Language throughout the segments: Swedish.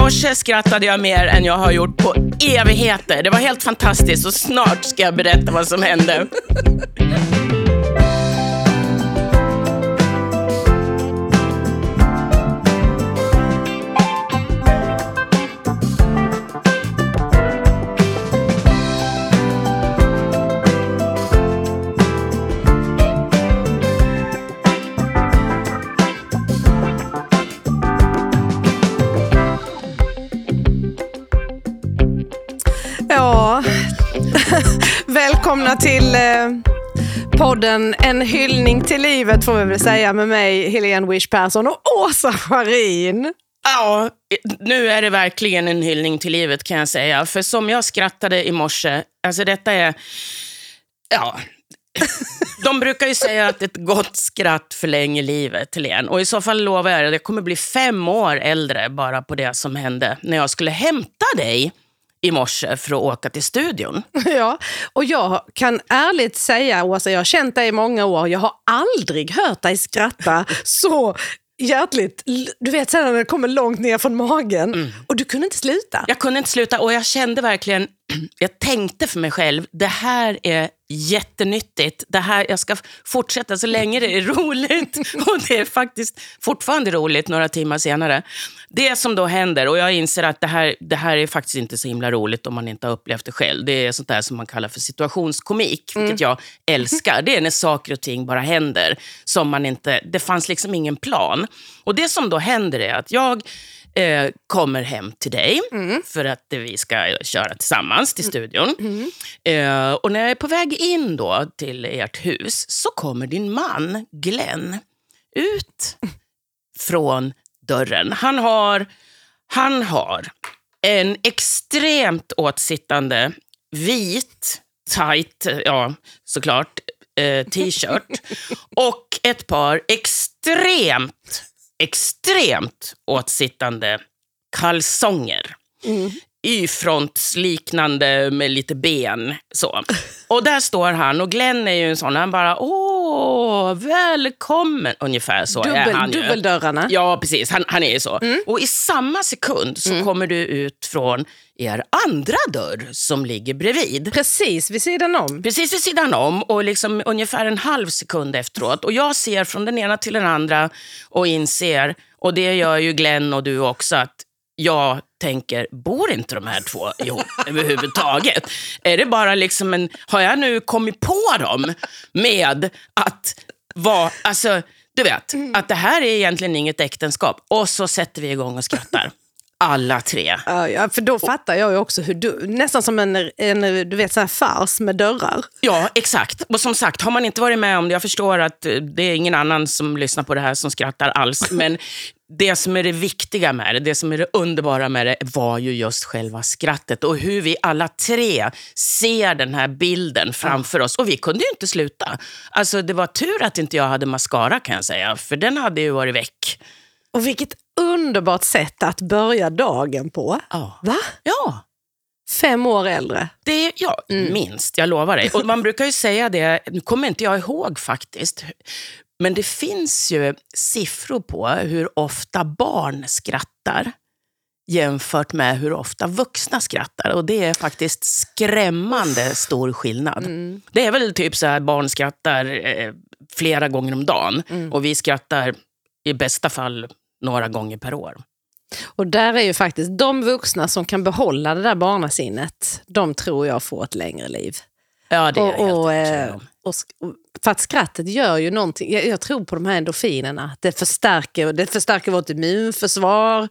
morse skrattade jag mer än jag har gjort på evigheter. Det var helt fantastiskt och snart ska jag berätta vad som hände. Välkomna till eh, podden En hyllning till livet får vi väl säga med mig Helene Wish Persson och Åsa Scharin. Ja, nu är det verkligen en hyllning till livet kan jag säga. För som jag skrattade i morse, alltså detta är... Ja. De brukar ju säga att ett gott skratt förlänger livet, Helene. Och i så fall lovar jag dig, jag kommer bli fem år äldre bara på det som hände när jag skulle hämta dig i morse för att åka till studion. Ja, och jag kan ärligt säga, Åsa, jag har känt dig i många år. Jag har aldrig hört dig skratta så hjärtligt. Du vet, sen när det kommer långt ner från magen. Och du kunde inte sluta. Jag kunde inte sluta och jag kände verkligen, jag tänkte för mig själv, det här är jättenyttigt. Det här, jag ska fortsätta så länge det är roligt. Och det är faktiskt fortfarande roligt några timmar senare. Det som då händer, och jag inser att det här, det här är faktiskt inte så himla roligt om man inte har upplevt det själv. Det är sånt där som man kallar för situationskomik, vilket jag älskar. Det är när saker och ting bara händer. Som man inte, det fanns liksom ingen plan. Och det som då händer är att jag eh, kommer hem till dig för att vi ska köra tillsammans till studion. Eh, och när jag är på väg in då till ert hus så kommer din man Glenn ut från dörren. Han har, han har en extremt åtsittande vit, tight, ja såklart, eh, t-shirt och ett par extremt, extremt åtsittande kalsonger. Mm. Y-frontsliknande med lite ben. Så. Och där står han och Glenn är ju en sån, han bara åh, välkommen. Ungefär så är Dubbel, han ju. dubbeldörrarna. Ja, precis. Han, han är ju så. Och i samma sekund så kommer du ut från er andra dörr som ligger bredvid. Precis vid sidan om. Precis vid sidan om och liksom ungefär en halv sekund efteråt. Och jag ser från den ena till den andra och inser, och det gör ju Glenn och du också, att jag tänker, bor inte de här två ihop överhuvudtaget? Är det bara liksom en, har jag nu kommit på dem med att vara, alltså, du vet, att det här är egentligen inget äktenskap. Och så sätter vi igång och skrattar. Alla tre. Ja, för då fattar jag ju också hur du, nästan som en, en du vet, så här fars med dörrar. Ja, exakt. Och som sagt, har man inte varit med om det, jag förstår att eh, det är ingen annan som lyssnar på det här som skrattar alls, men det som är det viktiga med det, det som är det underbara med det, var ju just själva skrattet och hur vi alla tre ser den här bilden framför oss. Och vi kunde ju inte sluta. Alltså, det var tur att inte jag hade mascara kan jag säga, för den hade ju varit väck. Och vilket underbart sätt att börja dagen på. Ja. Va? Ja. Fem år äldre. Det är, ja, minst, jag lovar dig. Och man brukar ju säga det, nu kommer inte jag ihåg faktiskt, men det finns ju siffror på hur ofta barn skrattar jämfört med hur ofta vuxna skrattar. Och det är faktiskt skrämmande stor skillnad. Det är väl typ så här barn skrattar eh, flera gånger om dagen och vi skrattar i bästa fall några gånger per år. Och där är ju faktiskt de vuxna som kan behålla det där barnasinnet, de tror jag får ett längre liv. Ja, det är jag och, helt eh, och, sk- och, för att skrattet gör ju någonting, jag, jag tror på de här endorfinerna, det förstärker, det förstärker vårt immunförsvar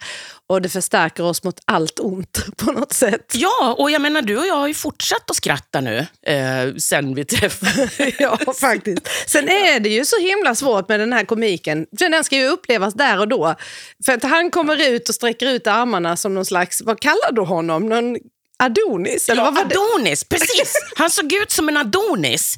och det förstärker oss mot allt ont på något sätt. Ja, och jag menar du och jag har ju fortsatt att skratta nu eh, sen vi träffades. Ja, faktiskt. Sen är det ju så himla svårt med den här komiken. För Den ska ju upplevas där och då. För att han kommer ut och sträcker ut armarna som någon slags, vad kallar du honom? Någon Adonis? Eller Ja, vad var det? Adonis, precis. Han såg ut som en Adonis.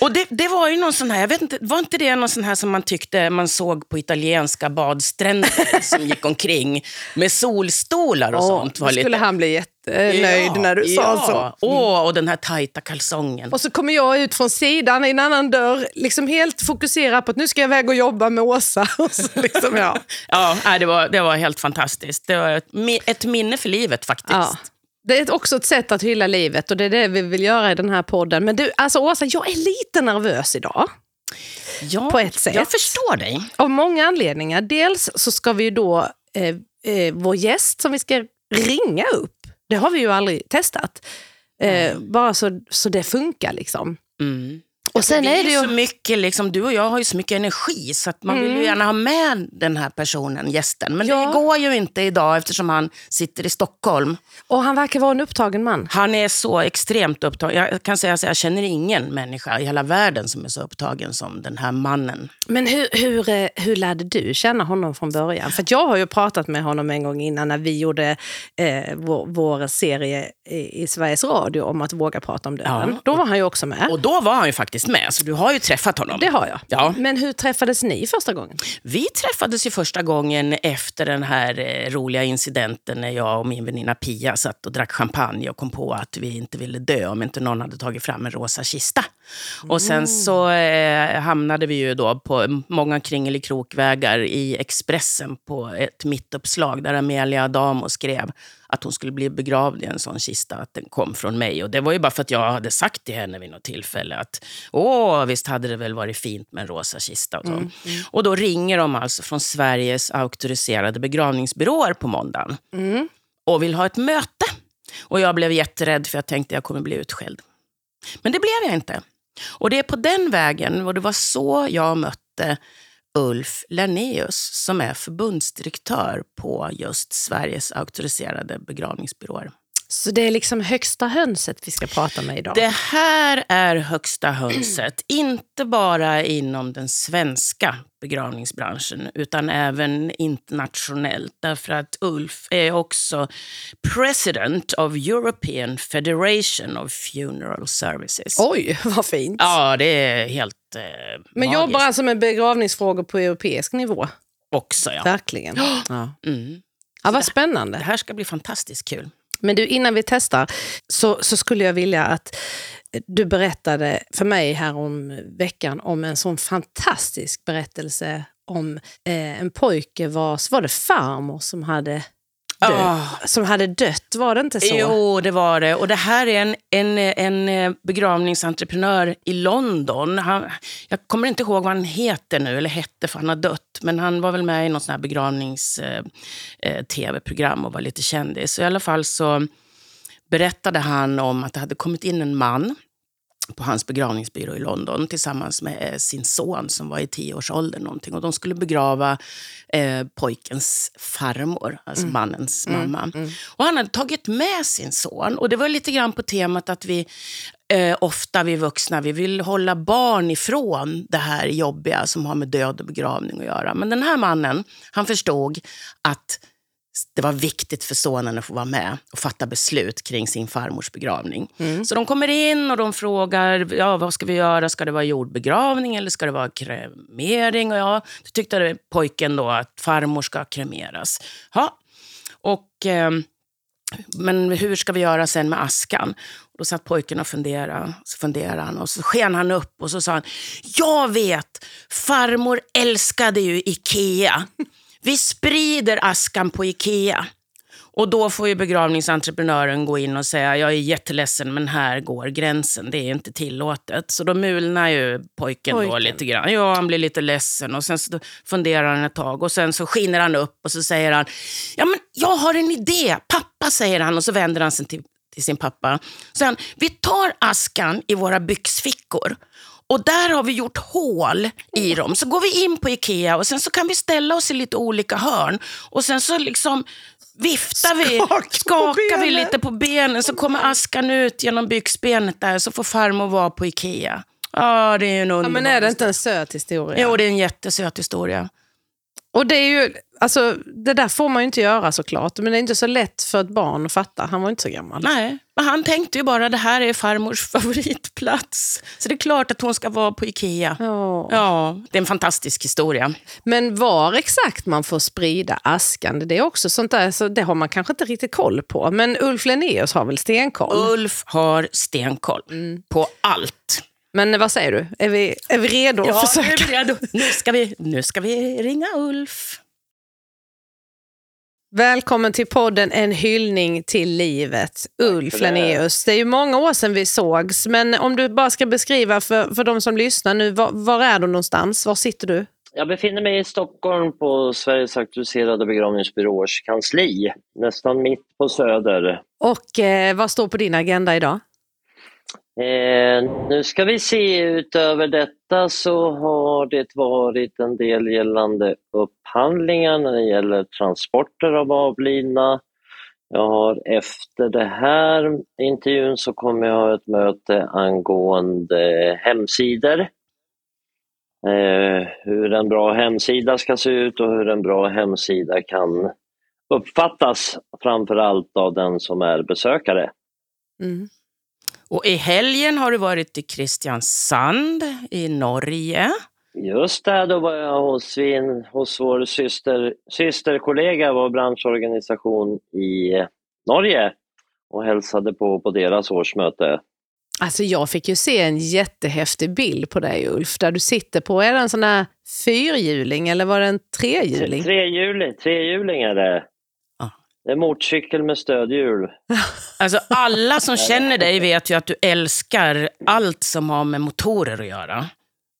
Och det, det var ju någon sån här, jag vet inte, var inte det någon sån här som man tyckte man såg på italienska badstränder som gick omkring med solstolar och Åh, sånt? då skulle han bli jättenöjd när du ja. sa så. Åh, och den här tajta kalsongen. Och så kommer jag ut från sidan i en annan dörr, liksom helt fokuserad på att nu ska jag iväg och jobba med Åsa. Liksom, ja. Ja, det, var, det var helt fantastiskt. Det var ett minne för livet faktiskt. Ja. Det är också ett sätt att hylla livet och det är det vi vill göra i den här podden. Men du, alltså Åsa, jag är lite nervös idag. Ja, På ett sätt. Jag förstår dig. Av många anledningar. Dels så ska vi ju då, eh, eh, vår gäst som vi ska ringa upp, det har vi ju aldrig testat. Eh, bara så, så det funkar liksom. Mm. Och sen det är det ju så mycket, liksom, du och jag har ju så mycket energi så att man vill ju gärna ha med den här personen, gästen. Men Ja. det går ju inte idag eftersom han sitter i Stockholm. Och han verkar vara en upptagen man. Han är så extremt upptagen. Jag kan säga att jag känner ingen människa i hela världen som är så upptagen som den här mannen. Men hur, hur, eh, hur lärde du känna honom från början? För jag har ju pratat med honom en gång innan när vi gjorde eh, vår, vår serie i, i Sveriges Radio om att våga prata om döden. Ja. Då var han ju också med. Och då var han ju faktiskt med, så du har ju träffat honom. Det har jag. Ja. Men hur träffades ni första gången? Vi träffades ju första gången efter den här eh, roliga incidenten när jag och min väninna Pia satt och drack champagne och kom på att vi inte ville dö om inte någon hade tagit fram en rosa kista. Och sen så eh, hamnade vi ju då på många kringelikrokvägar i Expressen på ett mittuppslag där Amelia Adamo skrev att hon skulle bli begravd i en sån kista, att den kom från mig. Och det var ju bara för att jag hade sagt till henne vid något tillfälle att åh, visst hade det väl varit fint med en rosa kista. Och, så. och då ringer de alltså från Sveriges auktoriserade begravningsbyråer på måndagen och vill ha ett möte. Och jag blev jätterädd för jag tänkte jag kommer bli utskälld. Men det blev jag inte. Och det är på den vägen, och det var så jag mötte Ulf Lernéus, som är förbundsdirektör på just Sveriges auktoriserade begravningsbyråer. Så det är liksom högsta hönset vi ska prata med idag. Det här är högsta hönset, inte bara inom den svenska begravningsbranschen utan även internationellt. Därför att Ulf är också president of European Federation of Funeral Services. Oj, vad fint. Ja, det är helt eh, Men magiskt jobbar alltså med begravningsfrågor på europeisk nivå? också. Ja. Verkligen. Ja. Mm. Ja, vad Det spännande. här ska bli fantastiskt kul. Men du, innan vi testar så, så skulle jag vilja att du berättade för mig här om veckan om en sån fantastisk berättelse om eh, en pojke vars, var det farmor som hade, Ah. som hade dött? Var det inte så? Jo, det var det. Och det här är en, en, en eh, begravningsentreprenör i London. Han, jag kommer inte ihåg vad han heter nu, eller hette för han har dött. Men han var väl med i något sånt här begravnings-tv-program och var lite kändis. Så I alla fall så berättade han om att det hade kommit in en man på hans begravningsbyrå i London tillsammans med eh, sin son som var i tioårsåldern. Någonting. Och de skulle begrava eh, pojkens farmor, alltså mannens mamma. Och han hade tagit med sin son. Och det var lite grann på temat att vi eh, ofta, vi vuxna, vi vill hålla barn ifrån det här jobbiga som har med död och begravning att göra. Men den här mannen, han förstod att det var viktigt för sonen att få vara med och fatta beslut kring sin farmors begravning. Så de kommer in och de frågar, ja, vad ska vi göra? Ska det vara jordbegravning eller ska det vara kremering? Och ja, då tyckte pojken då att farmor ska kremeras. Ja. Och, eh, men hur ska vi göra sen med askan? Och då satt pojken och funderade. Så funderade han och så sken han upp och så sa han, jag vet, farmor älskade ju Ikea. Vi sprider askan på Ikea. Och då får ju begravningsentreprenören gå in och säga, jag är jätteledsen men här går gränsen, det är inte tillåtet. Så då mulnar ju pojken, då Pojken. lite grann. Ja, han blir lite ledsen och sen så funderar han ett tag och sen så skiner han upp och så säger han, ja men jag har en idé, pappa säger han och så vänder han sig till, till sin pappa. Han, vi tar askan i våra byxfickor och där har vi gjort hål i dem. Så går vi in på Ikea och sen så kan vi ställa oss i lite olika hörn. Och sen så liksom viftar vi, Skaka på skakar vi lite på benen så kommer askan ut genom byxbenet där så får farmor vara på Ikea. Ja, det är ju en Ja, underbar men är det inte en söt historia? Jo, det är en jättesöt historia. Och det är ju, alltså, det där får man ju inte göra såklart, men det är inte så lätt för ett barn att fatta. Han var inte så gammal. Nej, men han tänkte ju bara det här är farmors favoritplats. Så det är klart att hon ska vara på Ikea. Ja. Ja, det är en fantastisk historia. Men var exakt man får sprida askan, det är också sånt där, så det har man kanske inte riktigt koll på. Men Ulf Lennéus har väl stenkoll? Ulf har stenkoll på allt. Men vad säger du? Är vi, är vi redo Ja, att nu är försöka? vi redo. Nu ska vi, nu ska vi ringa Ulf. Välkommen till podden En hyllning till livet, Ulf. Lennéus. Det är ju många år sedan vi sågs, men om du bara ska beskriva för, för de som lyssnar nu, var, var är du någonstans? Var sitter du? Jag befinner mig i Stockholm på Sveriges auktoriserade begravningsbyråers kansli, nästan mitt på Söder. Och eh, vad står på din agenda idag? Eh, nu ska vi se, utöver detta så har det varit en del gällande upphandlingar när det gäller transporter av avlidna. Jag har efter det här intervjun så kommer jag ha ett möte angående hemsidor. Eh, hur en bra hemsida ska se ut och hur en bra hemsida kan uppfattas framförallt av den som är besökare. Mm. Och i helgen har du varit i Kristiansand i Norge. Just det, då var jag hos, min, hos vår syster, systerkollega, vår branschorganisation i Norge och hälsade på på deras årsmöte. Alltså jag fick ju se en jättehäftig bild på dig Ulf, där du sitter på, är det en sån här fyrhjuling eller var det en trehjuling? Trehjuling, trehjuling är det. Det är motorcykel med stödhjul. Alltså alla som känner dig vet ju att du älskar allt som har med motorer att göra.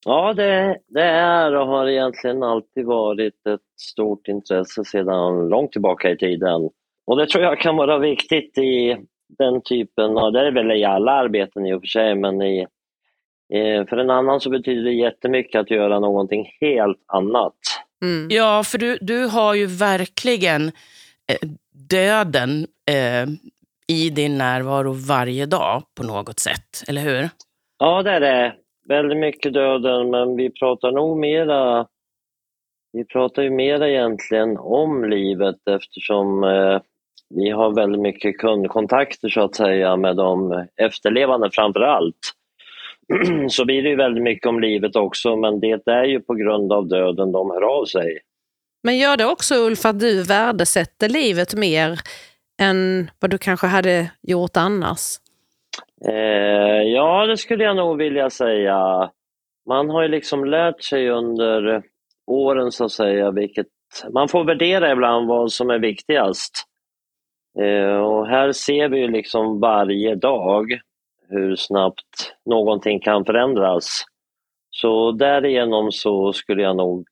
Ja, det, det är och har egentligen alltid varit ett stort intresse sedan långt tillbaka i tiden. Och det tror jag kan vara viktigt i den typen av, det är väl i alla arbeten i och för sig, men i, för en annan så betyder det jättemycket att göra någonting helt annat. Mm. Ja, för du, du har ju verkligen eh, döden eh, i din närvaro varje dag på något sätt, eller hur? Ja, det är det. Väldigt mycket döden, men vi pratar nog mera vi pratar ju mera egentligen om livet eftersom eh, vi har väldigt mycket kundkontakter så att säga med de efterlevande framför allt. Så blir det ju väldigt mycket om livet också men det är ju på grund av döden de hör av sig. Men gör det också Ulf att du värdesätter livet mer än vad du kanske hade gjort annars? Eh, ja, det skulle jag nog vilja säga. Man har ju liksom lärt sig under åren så att säga vilket man får värdera ibland vad som är viktigast. Eh, och här ser vi ju liksom varje dag hur snabbt någonting kan förändras. Så därigenom så skulle jag nog,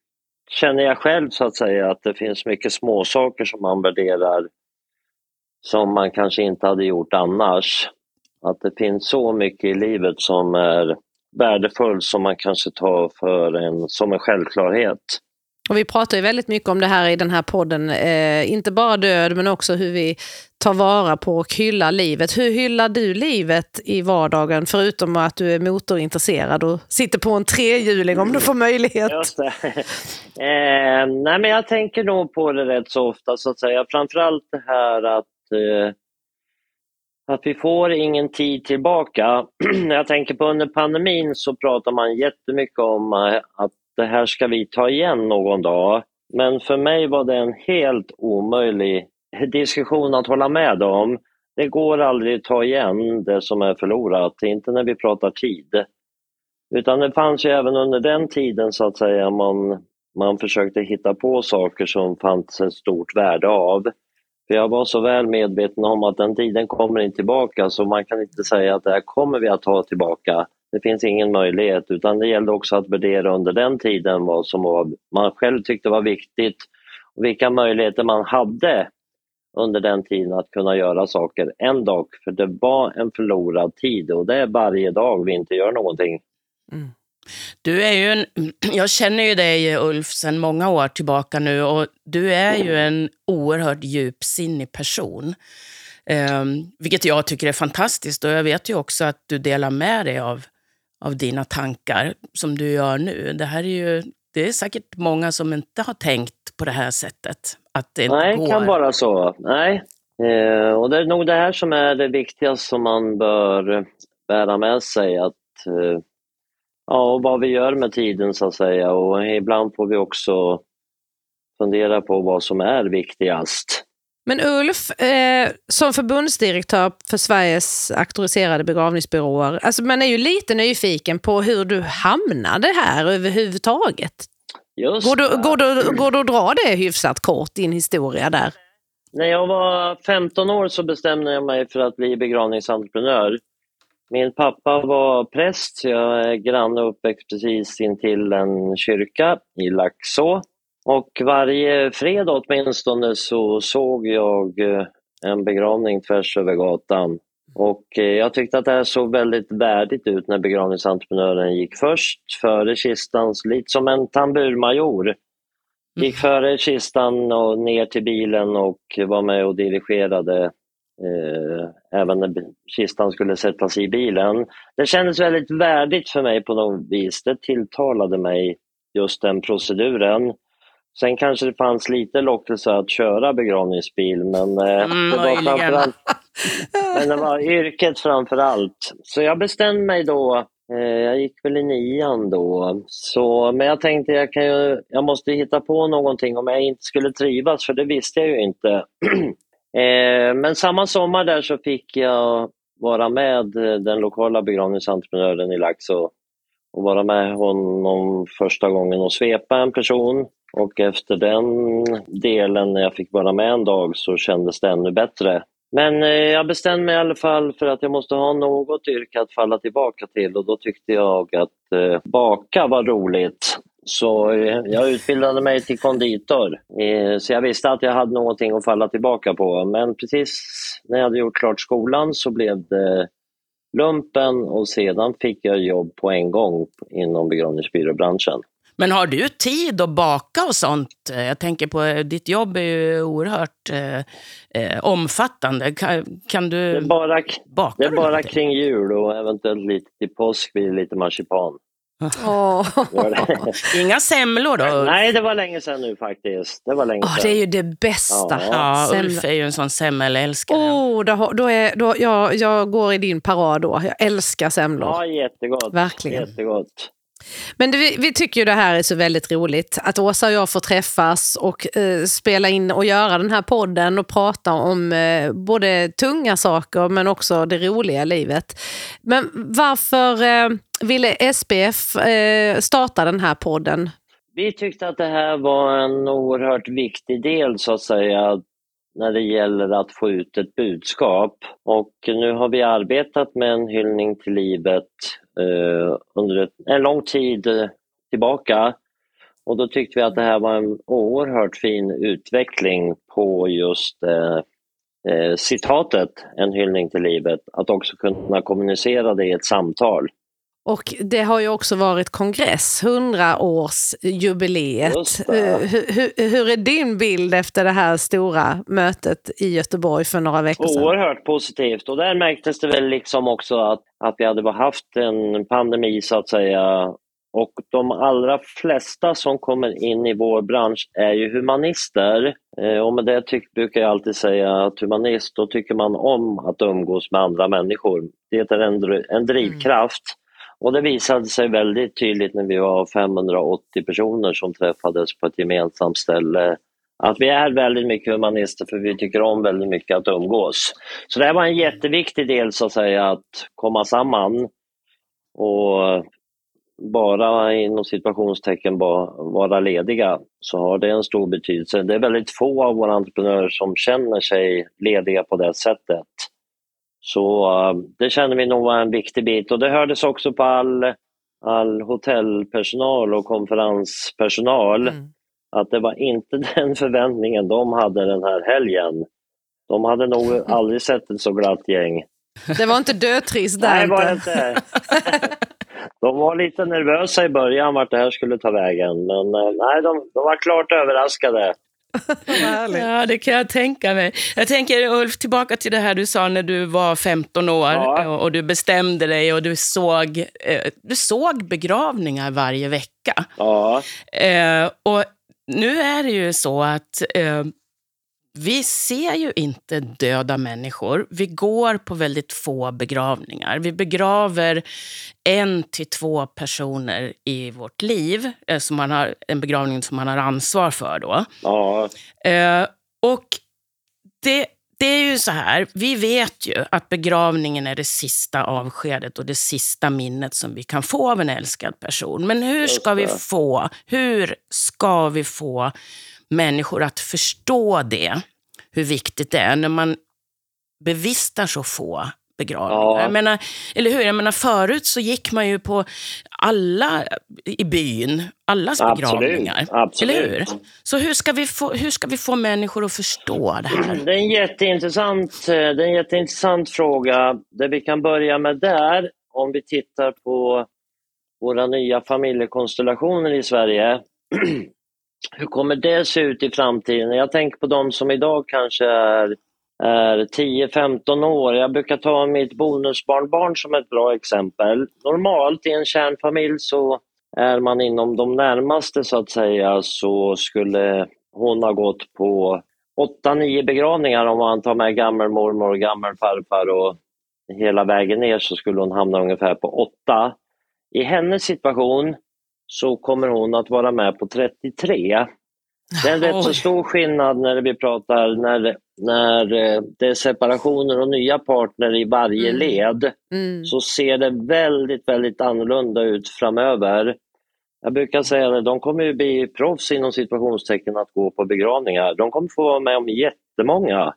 känner jag själv så att säga, att det finns mycket småsaker som man värderar som man kanske inte hade gjort annars. Att det finns så mycket i livet som är värdefullt som man kanske tar för en, som en självklarhet. Och vi pratar ju väldigt mycket om det här i den här podden, eh, inte bara död men också hur vi tar vara på och hyllar livet. Hur hyllar du livet i vardagen förutom att du är motorintresserad och sitter på en trehjuling om du får möjlighet? Just det. eh, nej men jag tänker nog på det rätt så ofta så att säga. Framförallt det här att, eh, att vi får ingen tid tillbaka. Jag tänker på under pandemin så pratar man jättemycket om eh, att det här ska vi ta igen någon dag. Men för mig var det en helt omöjlig diskussion att hålla med om. Det går aldrig att ta igen det som är förlorat, inte när vi pratar tid. Utan det fanns ju även under den tiden så att säga man, man försökte hitta på saker som fanns ett stort värde av. För jag var så väl medveten om att den tiden kommer inte tillbaka så man kan inte säga att det här kommer vi att ta tillbaka. Det finns ingen möjlighet utan det gällde också att värdera under den tiden vad som var, man själv tyckte var viktigt och vilka möjligheter man hade under den tiden att kunna göra saker en dag. För det var en förlorad tid och det är varje dag vi inte gör någonting. Mm. Du är ju en, jag känner ju dig Ulf sedan många år tillbaka nu och du är ju en oerhört djupsinnig person. Um, vilket jag tycker är fantastiskt och jag vet ju också att du delar med dig av, av dina tankar som du gör nu. Det här är ju, det är säkert många som inte har tänkt på det här sättet. Att det Nej, det kan vara så. Nej. Eh, och det är nog det här som är det viktigaste som man bör bära med sig. Att, eh, ja, och vad vi gör med tiden så att säga. Och ibland får vi också fundera på vad som är viktigast. Men Ulf, eh, som förbundsdirektör för Sveriges auktoriserade begravningsbyråer, alltså man är ju lite nyfiken på hur du hamnade här överhuvudtaget. Just Går du, går, du, går du att dra det hyfsat kort, din historia där? När jag var 15 år så bestämde jag mig för att bli begravningsentreprenör. Min pappa var präst, så jag är granne och uppväxt precis intill en kyrka i Laxå. Och varje fredag åtminstone så såg jag eh, en begravning tvärs över gatan. Och eh, jag tyckte att det här såg väldigt värdigt ut när begravningsentreprenören gick först före kistan, lite som en tamburmajor. Gick före kistan och ner till bilen och var med och dirigerade eh, även när kistan skulle sättas i bilen. Det kändes väldigt värdigt för mig på något vis. Det tilltalade mig just den proceduren. Sen kanske det fanns lite lockelse att köra begravningsbil men eh, Mm, det var framförallt men det var yrket framför allt. Så jag bestämde mig då, eh, jag gick väl i nian då, så, men jag tänkte jag, kan ju, jag måste hitta på någonting om jag inte skulle trivas, för det visste jag ju inte. eh, men samma sommar där så fick jag vara med eh, den lokala begravningsentreprenören i Laxå och vara med honom första gången och svepa en person. Och efter den delen, när jag fick vara med en dag, så kändes det ännu bättre. Men eh, jag bestämde mig i alla fall för att jag måste ha något yrke att falla tillbaka till och då tyckte jag att eh, baka var roligt. Så eh, jag utbildade mig till konditor. Så jag visste att jag hade någonting att falla tillbaka på. Men precis när jag hade gjort klart skolan så blev det lumpen och sedan fick jag jobb på en gång inom begravningsbyråbranschen. Men har du tid att baka och sånt? Jag tänker på, eh, ditt jobb är ju oerhört eh, eh, omfattande. Kan, kan Det du är bara, baka det är bara någonting? kring jul och eventuellt lite till påsk blir det lite marsipan. Det. Inga semlor då? Nej, det var länge sedan nu faktiskt. Det var länge sedan. det är ju det bästa. Ja. Ja. Ulf är ju en sån semmelälskare. Oh, då, då är, då, jag, jag går i din parad då. Jag älskar semlor. Ja, jättegott. Verkligen. Jättegott. Men det, vi, vi tycker ju det här är så väldigt roligt. Att Åsa och jag får träffas och eh, spela in och göra den här podden och prata om eh, både tunga saker men också det roliga i livet. Men varför eh, ville SPF eh, starta den här podden? Vi tyckte att det här var en oerhört viktig del så att säga när det gäller att få ut ett budskap. Och nu har vi arbetat med en hyllning till livet eh, under en lång tid eh, tillbaka. Och då tyckte vi att det här var en oerhört fin utveckling på just eh, eh, citatet En hyllning till livet. Att också kunna kommunicera det i ett samtal. Och det har ju också varit kongress, 100-årsjubileet. Just det. Eh, hur, hur, hur är din bild efter det här stora mötet i Göteborg för några veckor sedan? Oerhört positivt och där märktes det väl liksom också att, att vi hade haft en pandemi så att säga och de allra flesta som kommer in i vår bransch är ju humanister. Eh, och med det tyck, brukar jag alltid säga att humanist, då tycker man om att umgås med andra människor. Det är en, en drivkraft. Och det visade sig väldigt tydligt när vi var 580 personer som träffades på ett gemensamt ställe att vi är väldigt mycket humanister för vi tycker om väldigt mycket att umgås. Så det här var en jätteviktig del så att säga att komma samman och bara inom situationstecken vara lediga så har det en stor betydelse. Det är väldigt få av våra entreprenörer som känner sig lediga på det sättet. Så eh, det känner vi nog var en viktig bit och det hördes också på all, all hotellpersonal och konferenspersonal Mm. att det var inte den förväntningen de hade den här helgen. De hade nog aldrig sett ett så glatt gäng. Det var inte dödtrist där Nej, var det inte. inte. De var lite nervösa i början vart det här skulle ta vägen, men eh, nej, de, de var klart överraskade. Ja, det kan jag tänka mig. Jag tänker, Ulf, tillbaka till det här du sa när du var 15 år Ja. och, och du bestämde dig och du såg, eh, du såg begravningar varje vecka. Ja, Eh, och nu är det ju så att eh, vi ser ju inte döda människor. Vi går på väldigt få begravningar. Vi begraver en till två personer i vårt liv, eh, som man har, en begravning som man har ansvar för. Då. Ja, Eh, och det, det är ju så här, vi vet ju att begravningen är det sista avskedet och det sista minnet som vi kan få av en älskad person. Men hur ska vi få, hur ska vi få människor att förstå det, hur viktigt det är när man bevistar så få begravningar. Ja. Jag menar, eller hur? Jag menar, förut så gick man ju på alla i byn, allas Absolut, begravningar. absolut. Eller hur? Så hur ska, vi få, hur ska vi få människor att förstå det här? det är en jätteintressant, det är en jätteintressant fråga. Det vi kan börja med där, om vi tittar på våra nya familjekonstellationer i Sverige. Hur kommer det se ut i framtiden? Jag tänker på de som idag kanske är, är 10-15 år. Jag brukar ta mitt bonusbarnbarn som ett bra exempel. Normalt i en kärnfamilj så är man inom de närmaste så att säga så skulle hon ha gått på 8-9 begravningar om man tar med gammelmormor och gammelfarfar och hela vägen ner så skulle hon hamna ungefär på 8. I hennes situation så kommer hon att vara med på 33. Det är en rätt så stor skillnad när vi pratar när, när eh, det är separationer och nya partner i varje Mm. led Mm. så ser det väldigt, väldigt annorlunda ut framöver. Jag brukar säga att de kommer ju bli proffs inom situationstecken att gå på begravningar. De kommer få vara med om jättemånga.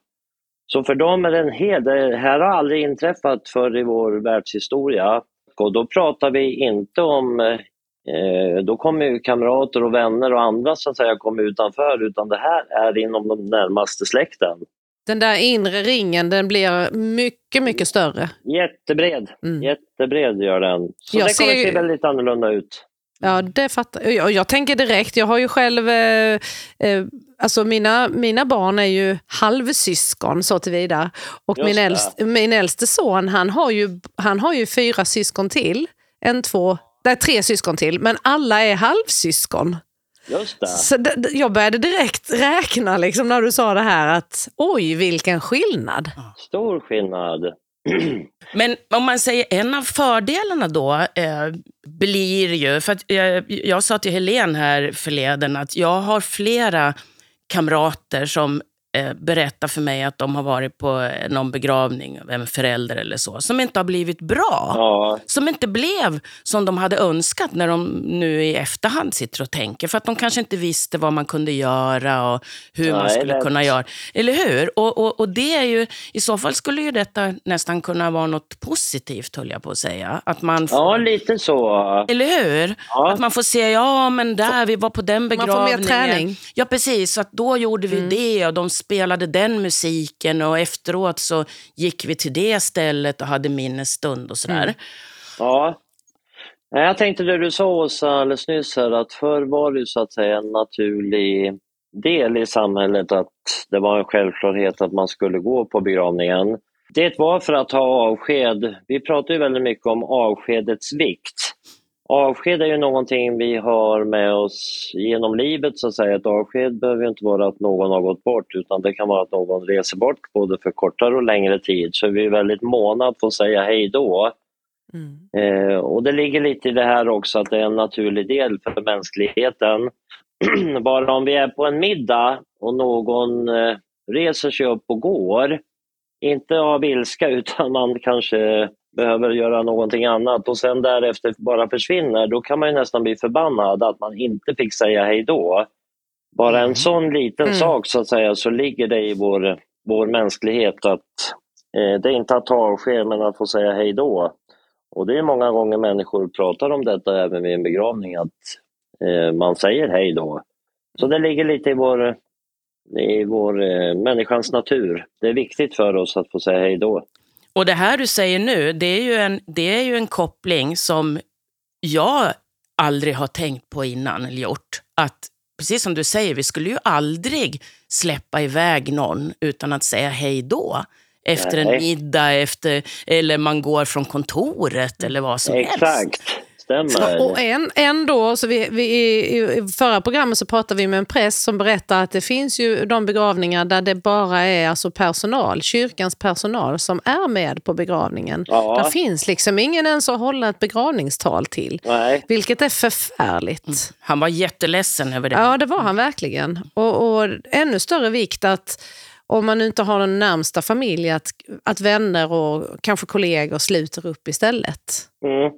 Så för dem är det en hel... Det här har aldrig inträffat förr i vår världshistoria. Och då pratar vi inte om... Eh, då kommer ju kamrater och vänner och andra så att säga komma utanför utan det här är inom den närmaste släkten. Den där inre ringen den blir mycket, mycket större. Jättebred. Mm. Jättebred gör den. Så Jag det kommer ser se väldigt annorlunda ut. Ja, det fattar jag. Jag tänker direkt, jag har ju själv, eh, eh, alltså mina, mina barn är ju halvsyskon så tillvida. Och Just min, äldst, min äldste son, han har, ju, han har ju fyra syskon till. En, två, nej, tre syskon till, men alla är halvsyskon. Just det. Så jag började direkt räkna liksom, när du sa det här att oj, vilken skillnad. Stor skillnad. Men om man säger en av fördelarna då eh, blir ju, för att jag, jag sa till Helen här förleden att jag har flera kamrater som eh, berättar för mig att de har varit på någon begravning av en förälder eller så, som inte har blivit bra. Ja, Som inte blev som de hade önskat när de nu i efterhand sitter och tänker. För att de kanske inte visste vad man kunde göra och hur man Nej, skulle lätt. kunna göra. Eller hur? Och, och, och det är ju, i så fall skulle ju detta nästan kunna vara något positivt, höll jag på att säga. Att man får, ja lite så. Eller hur? Ja. Att man får se, ja men där, vi var på den Man får mer begravningen. träning. Ja precis, så att då gjorde vi det och de spelade den musiken och efteråt så gick vi till det stället och hade minnesstund och sådär. Mm. Ja. Jag tänkte det du sa Åsa alldeles nyss här att förr var det ju så att säga en naturlig del i samhället att det var en självklarhet att man skulle gå på begravningen. Det var för att ha avsked. Vi pratar ju väldigt mycket om avskedets vikt. Avsked är ju någonting vi har med oss genom livet så att säga. Ett avsked behöver inte vara att någon har gått bort utan det kan vara att någon reser bort både för kortare och längre tid. Så vi är väldigt måna att få säga hej då. Mm. Eh, och det ligger lite i det här också att det är en naturlig del för mänskligheten. Bara om vi är på en middag och någon eh, reser sig upp och går, inte av ilska utan man kanske behöver göra någonting annat och sen därefter bara försvinner, då kan man ju nästan bli förbannad att man inte fick säga hej då. Bara en sån liten Mm. sak så att säga så ligger det i vår, vår mänsklighet att eh, det är inte att ta avsked men att få säga hej då. Och det är många gånger människor pratar om detta även vid en begravning, att eh, man säger hej då. Så det ligger lite i vår, i vår eh, människans natur. Det är viktigt för oss att få säga hej då. Och det här du säger nu, det är ju en, det är ju en koppling som jag aldrig har tänkt på innan eller gjort. Att precis som du säger, vi skulle ju aldrig släppa iväg någon utan att säga hej då. Efter en middag, efter, eller man går från kontoret eller vad som helst. Stämmer. Och en, ändå, så vi, vi, i, i förra programmet så pratade vi med en präst som berättar att det finns ju de begravningar där det bara är alltså personal, kyrkans personal som är med på begravningen. Ja. Där finns liksom ingen ens att hålla ett begravningstal till. Nej. Vilket är förfärligt. Han var jätteledsen över det. Ja, det var han verkligen. Och, och ännu större vikt att om man inte har någon närmsta familj, att, att vänner och kanske kollegor sluter upp istället. Mm.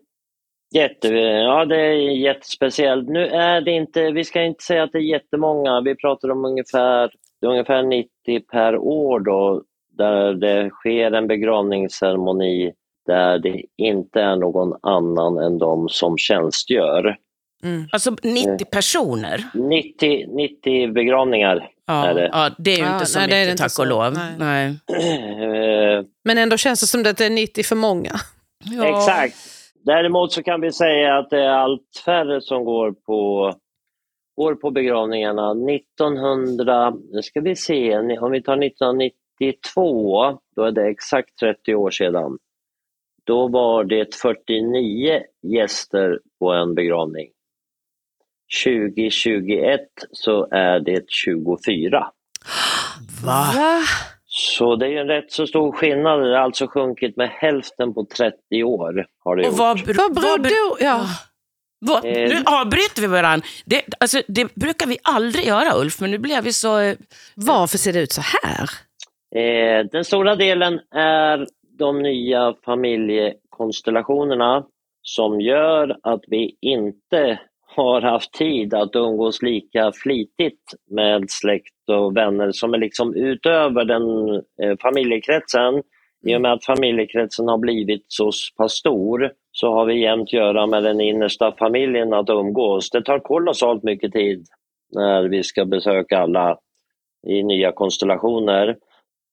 Jätte, ja, det är jättespeciellt. Nu är det inte, vi ska inte säga att det är jättemånga. Vi pratar om ungefär, det är ungefär 90 per år då, där det sker en begravningsceremoni där det inte är någon annan än de som tjänstgör. Mm. Alltså 90 personer. 90, 90 begravningar Ja, är det. ja, det är ju Ja, inte så nej, det är det mycket, inte tack så. och lov. Nej. Nej. Eh, Men ändå känns det som att det är 90 för många. Ja. Exakt. Däremot så kan vi säga att det är allt färre som går på, går på begravningarna. 1900, nu ska vi se, om vi tar 1992, då är det exakt 30 år sedan. Då var det 49 gäster på en begravning. 2021 så är det 24. Va? Va? Så det är ju en rätt så stor skillnad. Det har alltså sjunkit med hälften på 30 år. Har det Och gjort. vad, br- Vad beror ber- då? Ja. Vad, Eh. nu avbryter vi varandra. Det, alltså, det brukar vi aldrig göra Ulf, men nu blev vi så... eh, Varför ser det ut så här? Eh, den stora delen är de nya familjekonstellationerna som gör att vi inte har haft tid att umgås lika flitigt med släkt och vänner som är liksom utöver den eh, familjekretsen. I och med att familjekretsen har blivit så pass stor så har vi jämt göra med den innersta familjen att umgås. Det tar kolossalt mycket tid när vi ska besöka alla i nya konstellationer.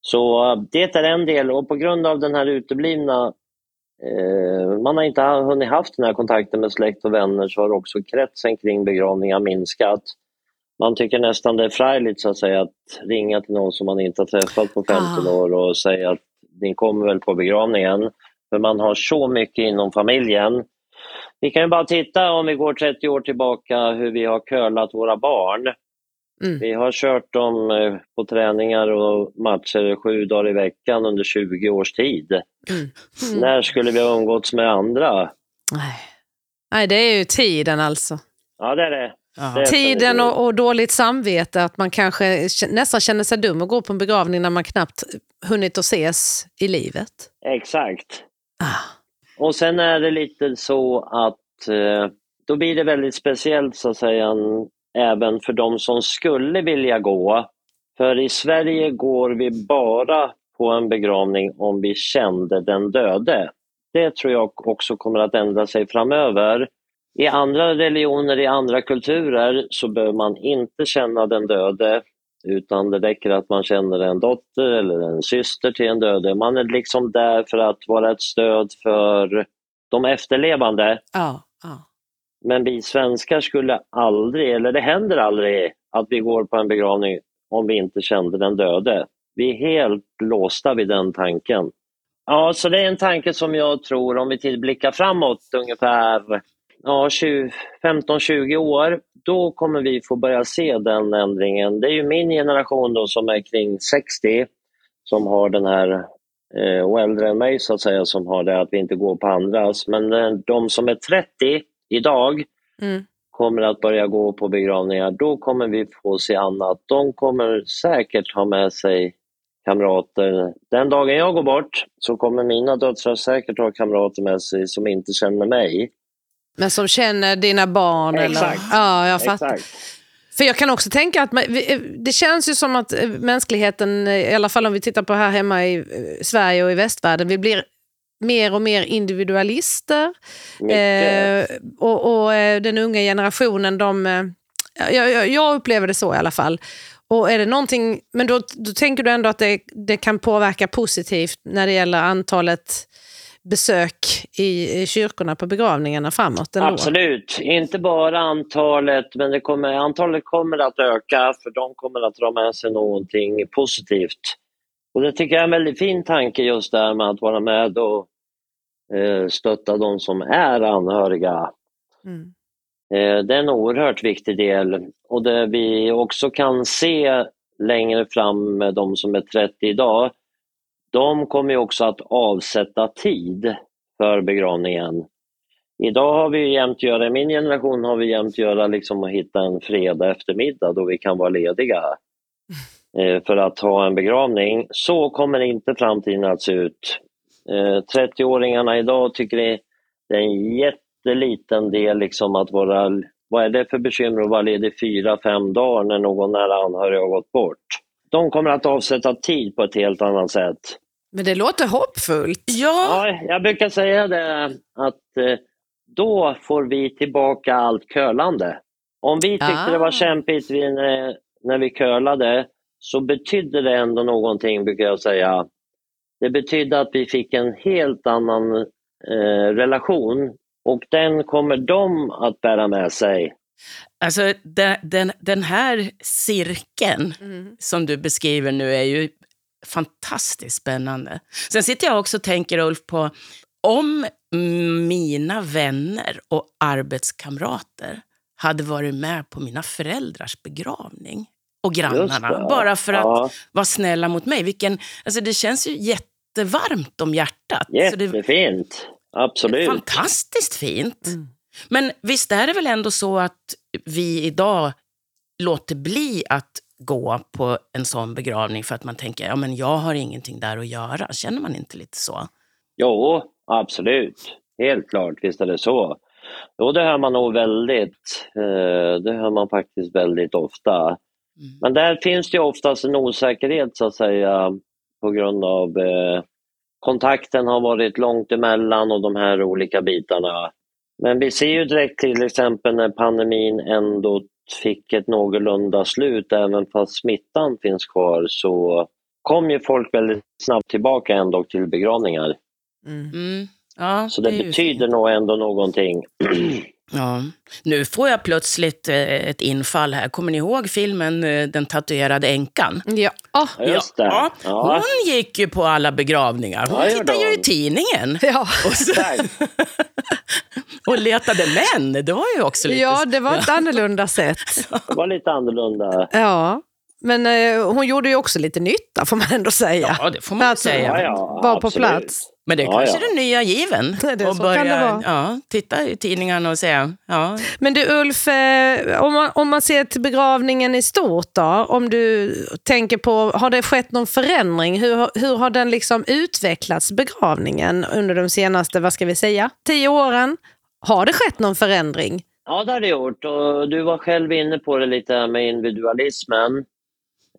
Så eh, det är en del och på grund av den här uteblivna man har inte hunnit haft den här kontakten med släkt och vänner så har också kretsen kring begravningar minskat. Man tycker nästan det är förargligt så att säga att ringa till någon som man inte har träffat på 15 Ah. år och säga att ni kommer väl på begravningen. För man har så mycket inom familjen. Vi kan ju bara titta om vi går 30 år tillbaka hur vi har curlat våra barn. Mm. Vi har kört dem eh, på träningar och matcher sju dagar i veckan under 20 års tid. Mm. När skulle vi ha umgåtts med andra? Nej. Nej, det är ju tiden alltså. Ja, det är det. Det- Tiden och, och dåligt samvete, att man kanske nästan känner sig dum och går på en begravning när man knappt hunnit att ses i livet. Exakt. Ah. Och sen är det lite så att eh, då blir det väldigt speciellt så att säga även för de som skulle vilja gå. För i Sverige går vi bara på en begravning om vi kände den döde. Det tror jag också kommer att ändra sig framöver. I andra religioner, i andra kulturer så behöver man inte känna den döde utan det räcker att man känner en dotter eller en syster till en döde. Man är liksom där för att vara ett stöd för de efterlevande. Ja. Men vi svenskar skulle aldrig, eller det händer aldrig, att vi går på en begravning om vi inte kände den döde. Vi är helt låsta vid den tanken. Ja, så det är en tanke som jag tror, om vi blickar framåt ungefär ja, 15-20 år, då kommer vi få börja se den ändringen. Det är ju min generation då som är kring 60 som har den här, eh, och äldre än mig så att säga, som har det att vi inte går på andras. Men eh, de som är 30 idag Mm. kommer att börja gå på begravningar, då kommer vi få se annat. De kommer säkert ha med sig kamrater. Den dagen jag går bort så kommer mina döttrar säkert ha kamrater med sig som inte känner mig. Men som känner dina barn? Exakt. Eller? Ja, jag fattar. Exakt. För jag kan också tänka att det känns ju som att eh, mänskligheten, eh, i alla fall om vi tittar på här hemma i eh, Sverige och i västvärlden, vi blir mer och mer individualister. Eh, och och eh, den unga generationen, de, eh, jag, jag, jag upplever det så i alla fall. Och är det någonting, men då, då tänker du ändå att det, det kan påverka positivt när det gäller antalet besök i, i kyrkorna på begravningarna framåt? Ändå. Absolut, inte bara antalet, men det kommer, antalet kommer att öka för de kommer att dra med sig någonting positivt. Och Det tycker jag är en väldigt fin tanke just där med att vara med och stötta de som är anhöriga. Mm. Eh, Det är en oerhört viktig del och det vi också kan se längre fram med de som är 30 idag, de kommer också att avsätta tid för begravningen. Idag har vi jämt göra, i min generation har vi jämt göra liksom att hitta en fredag eftermiddag då vi kan vara lediga eh, för att ha en begravning. Så kommer inte framtiden att se ut. Eh, 30-åringarna idag tycker det det är en jätteliten del liksom att vara, vad är det för bekymmer att vara ledig fyra, fem dagar när någon nära anhörig har gått bort. De kommer att avsätta tid på ett helt annat sätt. Men det låter hoppfullt. Ja, Ja, jag brukar säga det att eh, då får vi tillbaka allt kölande. Om vi tyckte Ah. det var kämpigt vi- när, när vi kölade så betydde det ändå någonting, brukar jag säga. Det betydde att vi fick en helt annan eh, relation och den kommer de att bära med sig. alltså den, den, den här cirkeln som du beskriver nu är ju fantastiskt spännande. Sen sitter jag också och tänker, Ulf, på om mina vänner och arbetskamrater hade varit med på mina föräldrars begravning och grannarna, bara för att Ja, vara snälla mot mig. Vilken, alltså det känns ju jättevarmt om hjärtat. Jättefint. Absolut. fantastiskt fint. Mm. Men visst är det väl ändå så att vi idag låter bli att gå på en sån begravning för att man tänker, ja men jag har ingenting där att göra. Känner man inte lite så? Jo, absolut. Helt klart, visst är det så. Jo, det hör man nog väldigt. Eh, det hör man faktiskt väldigt ofta. Mm. Men där finns det oftast en osäkerhet så att säga på grund av eh, kontakten har varit långt emellan och de här olika bitarna. Men vi ser ju direkt till exempel när pandemin ändå fick ett någorlunda slut, även fast smittan finns kvar, så kom ju folk väldigt snabbt tillbaka ändå till begravningar. Mm. Mm. Ja, Så det, ju betyder nog ändå någonting. Ja. Nu får jag plötsligt eh, ett infall här. Kommer ni ihåg filmen eh, Den tatuerade änkan? Ja. Ah. Ja, just det. Ja, hon gick ju på alla begravningar. Hon Ja, tittade ju i tidningen Ja. och, så, och letade män. Det var ju också lite... ja, det var ett annorlunda sätt. Det var lite annorlunda. Ja. Men eh, hon gjorde ju också lite nytta får man ändå säga. Ja, det får man Alltså, säga. Ja, ja, Var på absolut. plats. Men det är kanske ja. den nya given. Det är och det vara. Ja, titta i tidningarna och säga, ja, Men du Ulf, eh, om man, om man ser till begravningen i stort då, om du tänker på, har det skett någon förändring? Hur, hur har den liksom utvecklats, begravningen, under de senaste, vad ska vi säga, tio åren? Har det skett någon förändring? Ja, det har det gjort. Och du var själv inne på det lite med individualismen.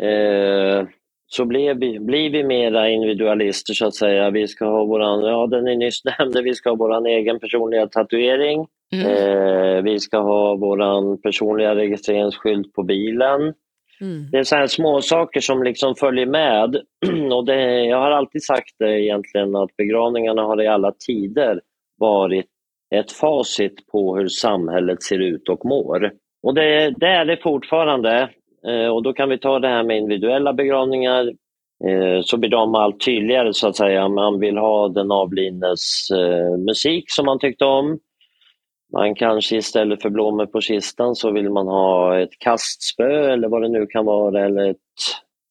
Eh, så blir vi, blir vi mera individualister så att säga. Vi ska ha våran, ja den ni nyss nämnde, vi ska ha våran egen personliga tatuering. mm, Eh, vi ska ha våran personliga registreringsskylt på bilen. Mm. Det är så här små saker som liksom följer med. Och det, jag har alltid sagt det egentligen att begravningarna har i alla tider varit ett facit på hur samhället ser ut och mår. Och det, det är det fortfarande. Eh, och då kan vi ta det här med individuella begravningar. Eh, så blir de allt tydligare så att säga. Man vill ha den avlidnes eh, musik som man tyckte om. Man kanske istället för blommor på kistan så vill man ha ett kastspö eller vad det nu kan vara eller ett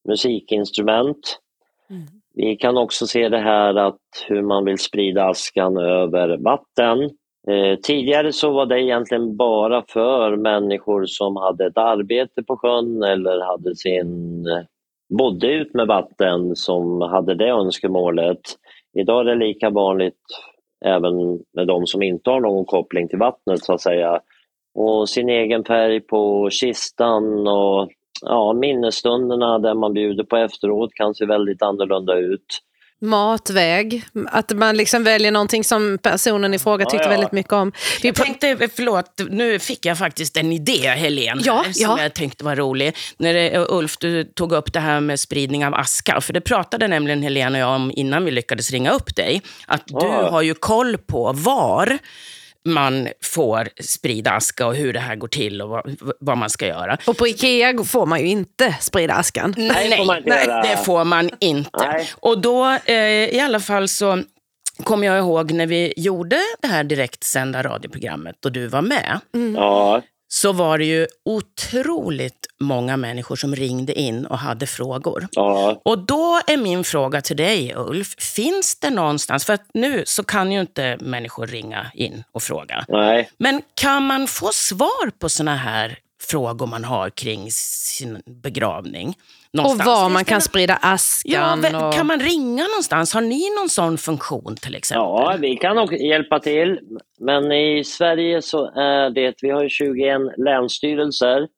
musikinstrument. Mm. Vi kan också se det här att hur man vill sprida askan över vatten. Eh, tidigare så var det egentligen bara för människor som hade ett arbete på sjön eller hade sin, bodde ut med vatten som hade det önskemålet. Idag är det lika vanligt även med de som inte har någon koppling till vattnet så att säga. Och sin egen färg på kistan och ja, minnesstunderna där man bjuder på efteråt kan se väldigt annorlunda ut. Matväg, att man liksom väljer någonting som personen i fråga Ja, tyckte ja. väldigt mycket om. Vi Jag tänkte, förlåt, nu fick jag faktiskt en idé, Helene, Ja, här, som ja. jag tänkte var rolig. När det, Ulf, du tog upp det här med spridning av aska, för det pratade nämligen Helene och jag om innan vi lyckades ringa upp dig. Att du Ja. har ju koll på var man får sprida aska och hur det här går till och vad, vad man ska göra. Och på Ikea får man ju inte sprida askan. Nej, nej göra. det får man inte. Nej. Och då eh, i alla fall så kommer jag ihåg när vi gjorde det här direktsända radioprogrammet och du var med. Ja, Så var det ju otroligt många människor som ringde in och hade frågor. ja. Och då är min fråga till dig Ulf, finns det någonstans, för att nu så kan ju inte människor ringa in och fråga. Nej. Men kan man få svar på såna här frågor man har kring sin begravning? Och Någonstans? var Finns man kan sprida Ja, askan. vem- och... kan man ringa någonstans? Har ni någon sån funktion till exempel? Ja, vi kan också hjälpa till. Men i Sverige så är det, vi har ju 21 länsstyrelser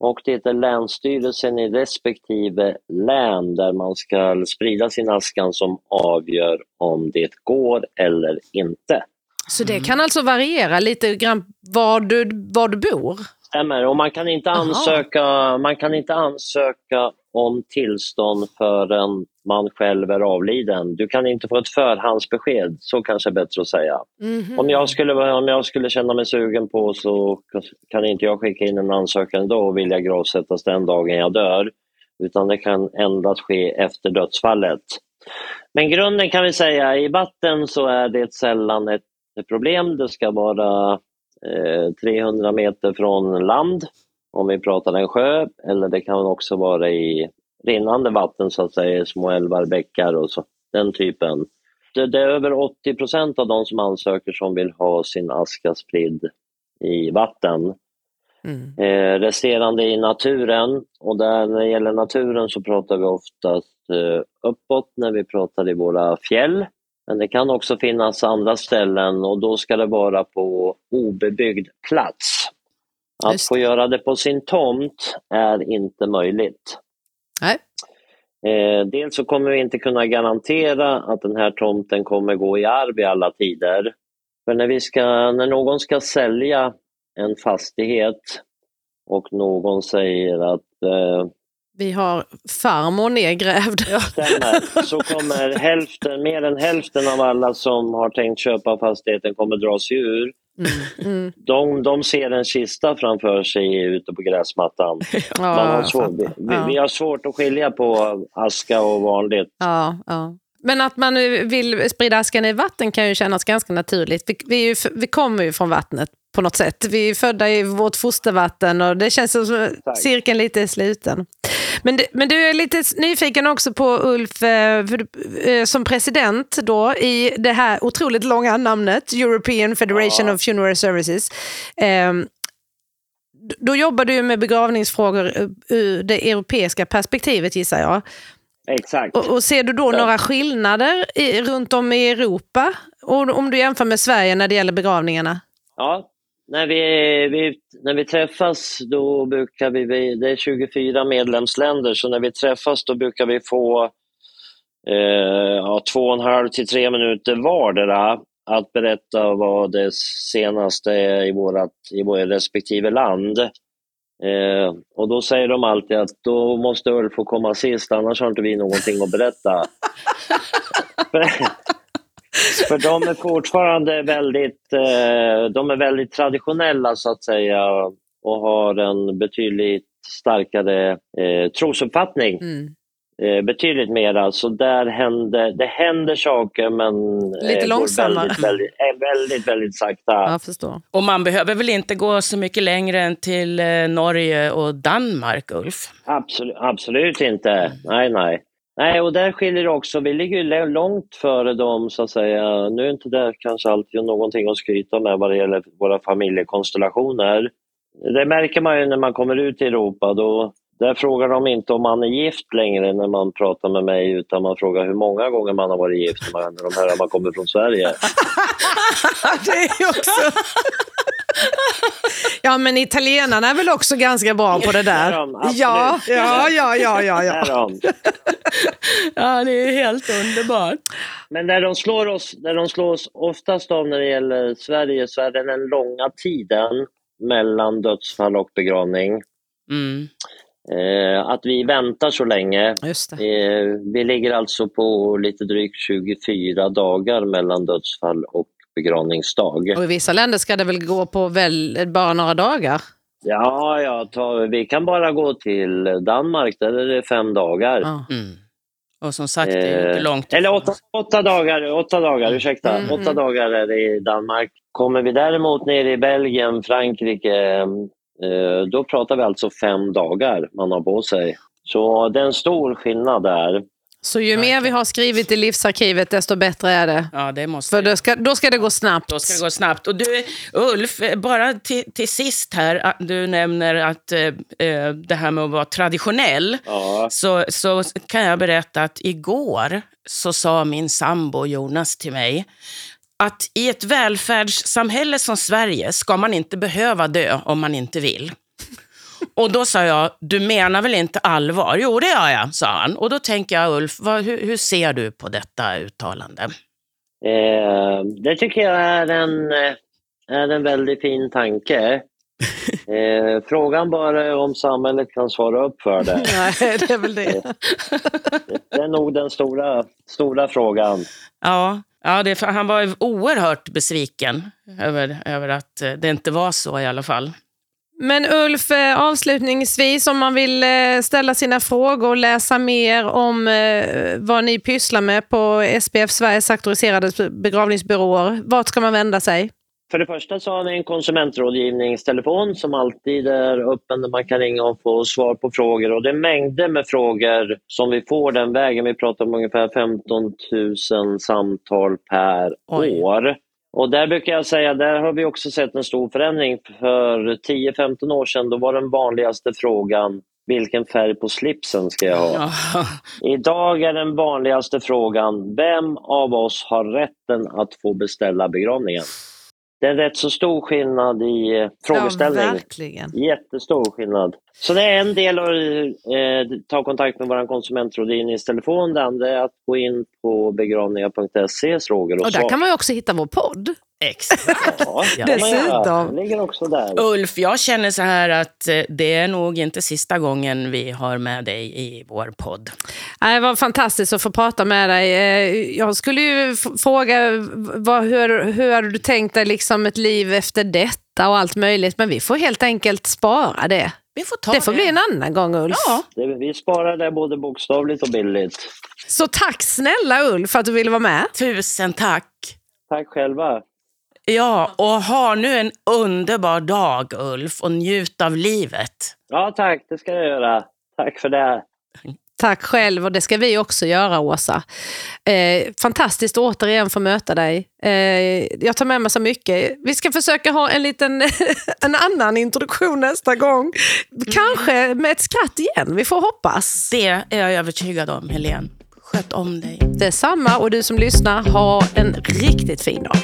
och det är länsstyrelsen i respektive län där man ska sprida sin askan som avgör om det går eller inte. Så det kan alltså variera lite grann var du, var du bor? Stämmer, och man kan inte Aha. ansöka, man kan inte ansöka om tillstånd förrän man själv är avliden. Du kan inte få ett förhandsbesked, så kanske är bättre att säga. Mhm. Om jag, skulle, om jag skulle känna mig sugen på så kan inte jag skicka in en ansökan idag och vilja gravsättas den dagen jag dör. Utan det kan endast ske efter dödsfallet. Men grunden kan vi säga, i vatten så är det sällan ett problem. Det ska vara 300 meter från land om vi pratar en sjö. Eller det kan också vara i rinnande vatten så att säga, små älvar, bäckar och så, den typen. Det, det är över 80 procent av de som ansöker som vill ha sin aska spridd i vatten. Mm. Eh, resterande i naturen och där när det gäller naturen så pratar vi oftast eh, uppåt när vi pratar i våra fjäll. Men det kan också finnas andra ställen och då ska det vara på obebyggd plats. Att få göra det på sin tomt är inte möjligt. Nej. Eh, dels så kommer vi inte kunna garantera att den här tomten kommer gå i arv i alla tider. För när, vi ska, när någon ska sälja en fastighet och någon säger att eh, Vi har farmor nedgrävd. stämmer, så kommer hälften, mer än hälften av alla som har tänkt köpa fastigheten kommer dra sig ur. Mm. Mm. De, de ser en kista framför sig ute på gräsmattan. Ja, Man har jag svårt, vi, Ja. vi har svårt att skilja på aska och vanligt. Ja, ja. Men att man vill sprida askan i vatten kan ju kännas ganska naturligt. Vi, vi, ju, vi kommer ju från vattnet på något sätt. Vi är födda i vårt fostervatten och det känns som Exakt. cirkeln lite är sluten. Men, men du är lite nyfiken också på Ulf, eh, eh, som president då i det här otroligt långa namnet European Federation Ja. of Funeral Services. Eh, då jobbar du med begravningsfrågor eh, ur det europeiska perspektivet gissar jag. Exakt. Och, och ser du då Ja. några skillnader i, runt om i Europa? Och, om du jämför med Sverige när det gäller begravningarna? Ja, när vi, vi, när vi träffas då brukar vi, det är 24 medlemsländer, så när vi träffas då brukar vi få eh, ja, två och en halv till tre minuter vardera att berätta vad det senaste är i, vårat, i vår respektive land. Eh, och då säger de alltid att då måste Ulf få komma sist, annars har inte vi någonting att berätta. För de är fortfarande väldigt, eh, de är väldigt traditionella så att säga och har en betydligt starkare eh, trosuppfattning. Mm. Eh, betydligt mera. Så där händer, det händer saker men Lite går långsammare. Väldigt, väldigt, eh, väldigt, väldigt sakta. Jag förstår. Och man behöver väl inte gå så mycket längre än till eh, Norge och Danmark, Ulf? Absolut, absolut inte. Nej, nej. Nej, och där skiljer det också. Vi ligger ju långt före dem, så att säga. Nu är inte det kanske alltid någonting att skryta med vad det gäller våra familjekonstellationer. Det märker man ju när man kommer ut i Europa. Då, där frågar de inte om man är gift längre när man pratar med mig, utan man frågar hur många gånger man har varit gift när de hör att man kommer från Sverige. det är också... ja, men italienarna är väl också ganska bra på det Det är där? de, absolut. Ja, ja, ja, ja, ja. Det ja. är de. Ja, det är helt underbart. Men där de slår oss, där de slår oss oftast av när det gäller Sverige så är det den långa tiden mellan dödsfall och begravning. Mm. Eh, att vi väntar så länge. Just det. Eh, vi ligger alltså på lite drygt 24 dagar mellan dödsfall och begravningsdag. Och i vissa länder ska det väl gå på väl, bara några dagar? Ja, ja ta, vi kan bara gå till Danmark, där är det fem dagar. Mm. Och som sagt, det är ju inte Eh, långt Eller åtta, åtta dagar, åtta dagar, ursäkta. Mm, Åtta mm. dagar är det i Danmark. Kommer vi däremot ner i Belgien, Frankrike, eh, då pratar vi alltså fem dagar man har på sig. Så det är en stor skillnad där. Så ju mer vi har skrivit i livsarkivet, desto bättre är det. Ja, det måste För då ska, då ska det gå snabbt. Då ska det gå snabbt. Och du, Ulf, eh, bara till, till sist här, du nämner att eh, eh, det här med att vara traditionell. Ja, Så, så kan jag berätta att igår så sa min sambo Jonas till mig att i ett välfärdssamhälle som Sverige ska man inte behöva dö om man inte vill. Och då sa jag, du menar väl inte allvar? Jo, det gör jag, sa han. Och då tänker jag, Ulf, vad, hur, hur ser du på detta uttalande? eh, det tycker jag är en, är en väldigt fin tanke. Eh, frågan bara är om samhället kan svara upp för det. Nej, det är väl det. Det är nog den stora, stora frågan. Ja, ja det, han var oerhört besviken över, över att eh, det inte var så i alla fall. Men Ulf, eh, avslutningsvis om man vill eh, ställa sina frågor och läsa mer om vad ni pysslar med på SPF Sveriges auktoriserade begravningsbyråer, vart ska man vända sig? För det första så har vi en konsumentrådgivningstelefon som alltid är öppen där man kan ringa och få svar på frågor. Och det är mängder med frågor som vi får den vägen. Vi pratar om ungefär 15 000 samtal per Oj. år. Och där brukar jag säga, där har vi också sett en stor förändring. För 10-15 år sedan då var den vanligaste frågan vilken färg på slipsen ska jag ha? Idag är den vanligaste frågan, vem av oss har rätten att få beställa begravningen? Det är rätt så stor skillnad i eh, frågeställning. Ja, verkligen. Jättestor skillnad. Så det är en del att eh, ta kontakt med vår konsumentrådgivningstelefon. Det andra är att gå in på begravningar.se frågor och, Och där svar. kan man också hitta vår podd. Exakt. Ja, det Dessutom. göra. Den ligger också där. Ulf, jag känner så här att eh, det är nog inte sista gången vi har med dig i vår podd. Nej, Det var fantastiskt att få prata med dig. Eh, Jag skulle ju fråga vad, hur, hur har du tänkt dig liksom ett liv efter detta och allt möjligt, men vi får helt enkelt spara det. Vi får ta Det får bli en annan gång Ulf. Ja. Det, vi sparar det både bokstavligt och bildligt. Så tack snälla Ulf för att du ville vara med. Tusen tack. Tack själva. Ja, och ha nu en underbar dag Ulf och njut av livet. Ja, tack. Det ska jag göra. Tack för det. Tack själv och det ska vi också göra Åsa. Eh, fantastiskt att återigen få möta dig. Eh, jag tar med mig så mycket. Vi ska försöka ha en liten en annan introduktion nästa gång. Kanske med ett skratt igen, vi får hoppas. Det är jag övertygad om, Helene. Sköt om dig. Detsamma och du som lyssnar, ha en riktigt fin dag.